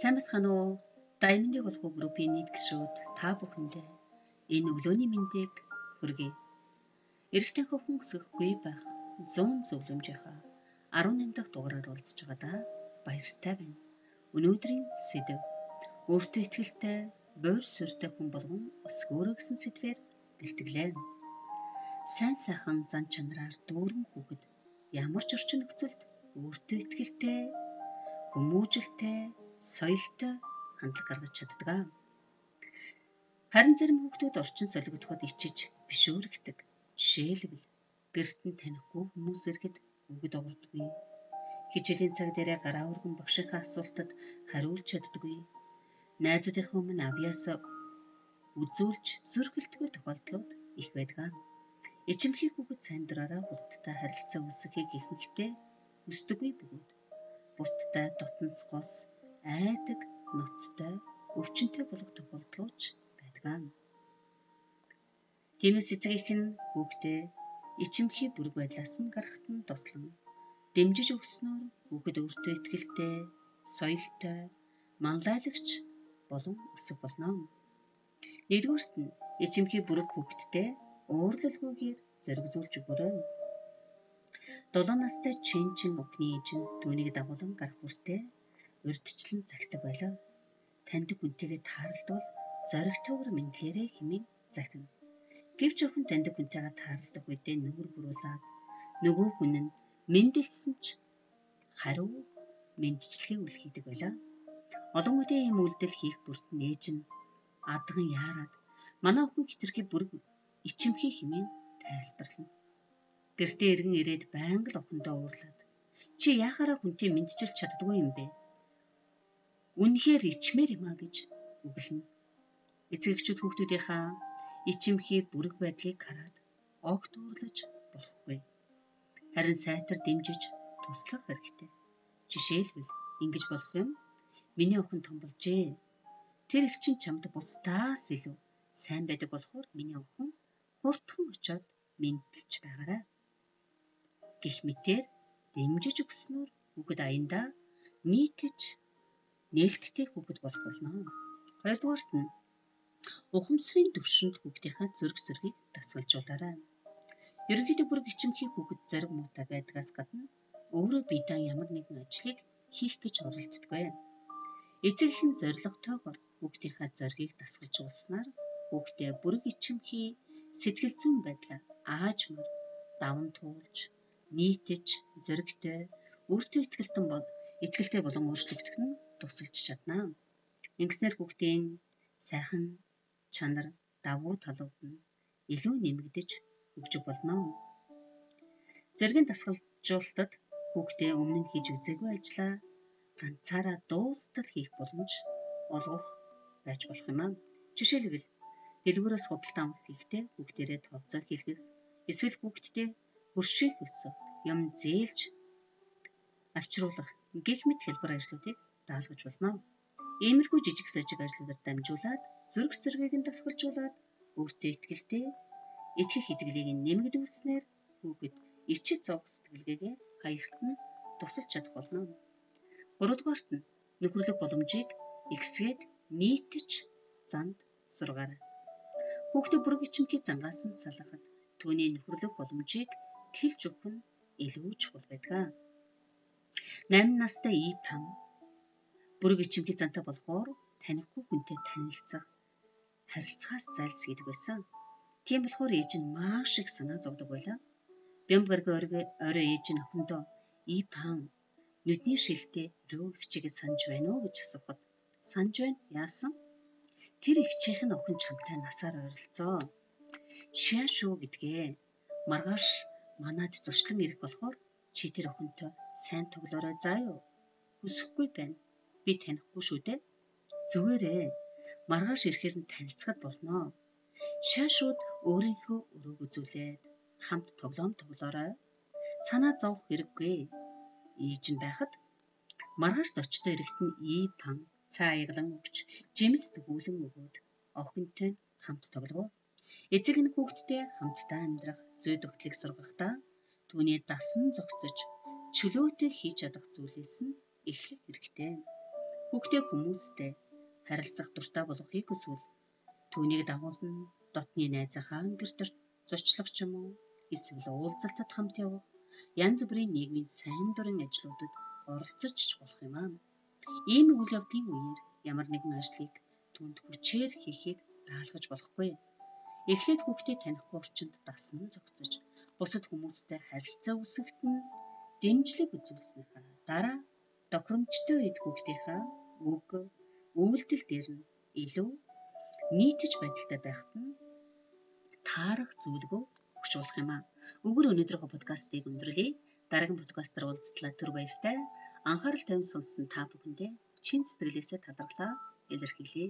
Сайн байна уу? Даймондыг болгоо группийн нийт гишүүд та бүхэндээ энэ өглөөний мэндийг хүргэе. Эрэгтэй хөхөн өсөхгүй байх 100 зөвлөмжийнхаа 18 дахь дугаараар уулзж байгаадаа баяртай байна. Өнөөдрийн сэдэв өөртөө ихтэй боор сүртэй хүн болгон өсгөөрөө гэсэн сэдвээр бэлтгэлээ. Сайн сайхан зан чанараар дүүрэн хүүхэд ямар ч орчин нөхцөлд өөртөө ихтэй хүмүүжлтэй соёлтой хандлага гаргаж чаддаг. Харин зарим хүүхдүүд орчин солигдоход ичиж бишүүрэгдэг. Жишээлбэл гэрт нь танихгүй хүмүүс ирэхэд өгд огдгүй. Хичээлийн цаг дээрээ гараа өргөн багшийнхаа асуултад хариулж чаддаггүй. Найзуудынхаа өмнө авьяасаа үзүүлж зөргөлтгүй тохиолдлууд их байдаг. Ичимхий хүүхэд сайн дураараа бусдтай харилцаа үүсгэхийг ихэнхдээ хүсдэггүй бөгөөд бусдтай дотносгоос айдаг ноцтой өвчнөд болох тохиолдлууч байдаг. Тиймээс эцгийнх нь хүүхдээ ичимхий бүрэг байдлаас нь гарахт нь туслан дэмжиж өгснөөр хүүхэд өөртөө ихтэй, соёлтой, манлайлагч болон өсөх болно. Нэгдүгüрт нь ичимхий бүрэг хүүхэдтэй уурлалгүйгээр зэрэг зүүлж өгөөрэй. 7 настай чин чин өхний ээж нь түүнийг дагуулan гарах хүртээ урдчлан захидаг байлаа. Таньдаг хүнтэйгээ тааралдвал зоригтойгоор мэдлээрээ хэмээн захина. Гэвч өхөн таньдаг хүнтэйгээ тааралдах үедээ нүгэр бүрүүлээд нөгөө хүн нь мэндэлсэн ч хариу мэндчлэгээ үл хийдэг байлаа. Олон үедээ ийм үйлдэл хийх бүрт нээж нь адган яарад манай өхөн хитрхи бүрг ичимхий хэмээн тайлбарлана. Гэртээ иргэн ирээд байнга л охиндоо уурлаад чи яхаараа хүнтэй мэдчилж чаддгүй юм бэ? Үнэхээр ичмээр юм а гэж үгэлнэ. Эцэгчүүд хүүхдүүдийнхаа ичимхий бүрэг байдлыг хараад огт уурлаж болохгүй. Харин сайтар дэмжиж туслах хэрэгтэй. Жишээлбэл ингэж болох юм. Миний охин том болжээ. Тэр их чинь чамд бусдаас илүү сайн байдаг болохоор миний охин хурдхан очоод мэдтэлж байгаарай. Гэх мэтээр дэмжиж өгснөөр хүүхэд аяндаа нийтж нээлттэй хүүхэд болох болно. Хоёрдугаарт нь ухамсарын төвшөнд хүүхдийнхээ зөрг зөргийг дасгалжуулаарай. Ерөнхийдөө бүр гिचмхий хүүхэд зэрэг муутай байдгаас гадна өөрөө биедээ ямар нэгэн ажлыг хийх гэж оролддоггүй. Эцэг эхэн зоригтойгоор хүүхдийнхээ зоригийг дасгалжуулснаар хүүхдээ бүр гिचмхий сэтгэл зүйн байдлаар аажмар даван туулж нийтэж зэрэгтэй өөртөө ихтгэлтэн бод ихтгэлтэй болон өөрчлөгдөх нь тусалж чадна. Ингэснээр хүүхдийн сайхан чанар давуу талууд нь илүү нэмэгдэж хөгжих болно. Зэргийн дасгалжуулалтад хүүхдээ өмнө нь хийж үзээгүй ажлаа ганцаараа дуустал хийх боломж олгох байж болох юм аа. Жишээлбэл дэлгүүрээс худалдаа авах хийхдээ хүүхдэрээ тооцоо хийлгэх эсвэл хүүхдтэй хөршийг өсөх юм зээлж авчруулах гих мэт хэлбэр ажлуудыг даалгаж болно. Иймэрхүү жижиг сажиг ажлуудаар дамжуулаад зүрх зэргийг нь дасгалжуулаад өөртөө ихтэй итгэх итгэлийг нэмэгдүүлснээр хүүхэд ичид зовх сэтгэлгээгээ хаягт нь тусалж чадах болно. Гуравдугаарт нь нөхөрлөх боломжийг ихсгээд нийтж занд сургаарай. Хүүхдээ бүрэг ичимхий зангаас нь салгахад түүний нөхөрлөх боломжийг тэлж өгөх нь илүү чухал байдаг. 8 настай Ив там бүрэг ичимхий зантай болохоор танихгүй хүнтэй танилцах, харилцахаас зайлсхийдэг байсан. Тийм болохоор ээж нь маш их санаа зовдөг байлаа. Бямгарг орой ээж нь Ив там нүдний шилтээ рүү хичээгээ санаж байна уу гэж асуухад санаж байна. Яасан? Тэр ихчийнх нь охин чамтай насаар ойролцоо. Шиа шүү гэдгээ. Маргааш манад зуршлан ирэх болохоор чи тэр охинтой сайн тоглоорой заа юу. Хүсэхгүй байна. Би танихгүй шүү дээ. Зүгээрээ маргааш ирэхээр нь танилцахад болно. Шаашууд өөрийнхөө өрөөг үзүүлээд хамт тоглоом тоглоорой. Санаа зовх хэрэггүй. Ээж нь байхад маргааш зочдоо ирэхэд нь ий пан цаа яглан өгч жимэд тгүүлэн өгөөд охинтой хамт тоглов. Эцэг нь хүүхдтэй хамтдаа амьдрах зүй тогтлыг сургахдаа түүний дасан зогцож чөлөөтэй хийж чадах зүйлээс нь эхлэх хэрэгтэй. Хүүхдээ хүмүүстэй харилцах дуртай болохыг хүсвэл түүнийг дагуулна дотны найзынхаа өндөр зочлох ч юм уу эсвэл уулзалтад хамт явах янз бүрийн нийгмийн сайн дурын ажлуудад оролцож ч болох юм аа. Ийм үйл явдлын үеэр ямар нэгэн ажлыг түнд хүчээр хийхийг даалгаж болохгүй. Эхлээд хүүхдээ танихгүй орчинд дасан зогцож бусад хүмүүстэй харилцаа үүсгэхэд нь дэмжлэг үзүүлснийхаа дараа тохиромжтой үед хүүхдийнхаа үг, үйлдэл дээр нь илүү нийтж байдалтай байхад нь таарах зүйлгүй өгч болох юм аа. Өгөр өнөөдрийнхөө подкастыг өндөрлөе. Дараагийн подкастаар уулзтлаа түр баяртай. Анхаарал тавьсан сонссон та бүхэндээ чин сэтгэлээсээ талархлаа илэрхийлье.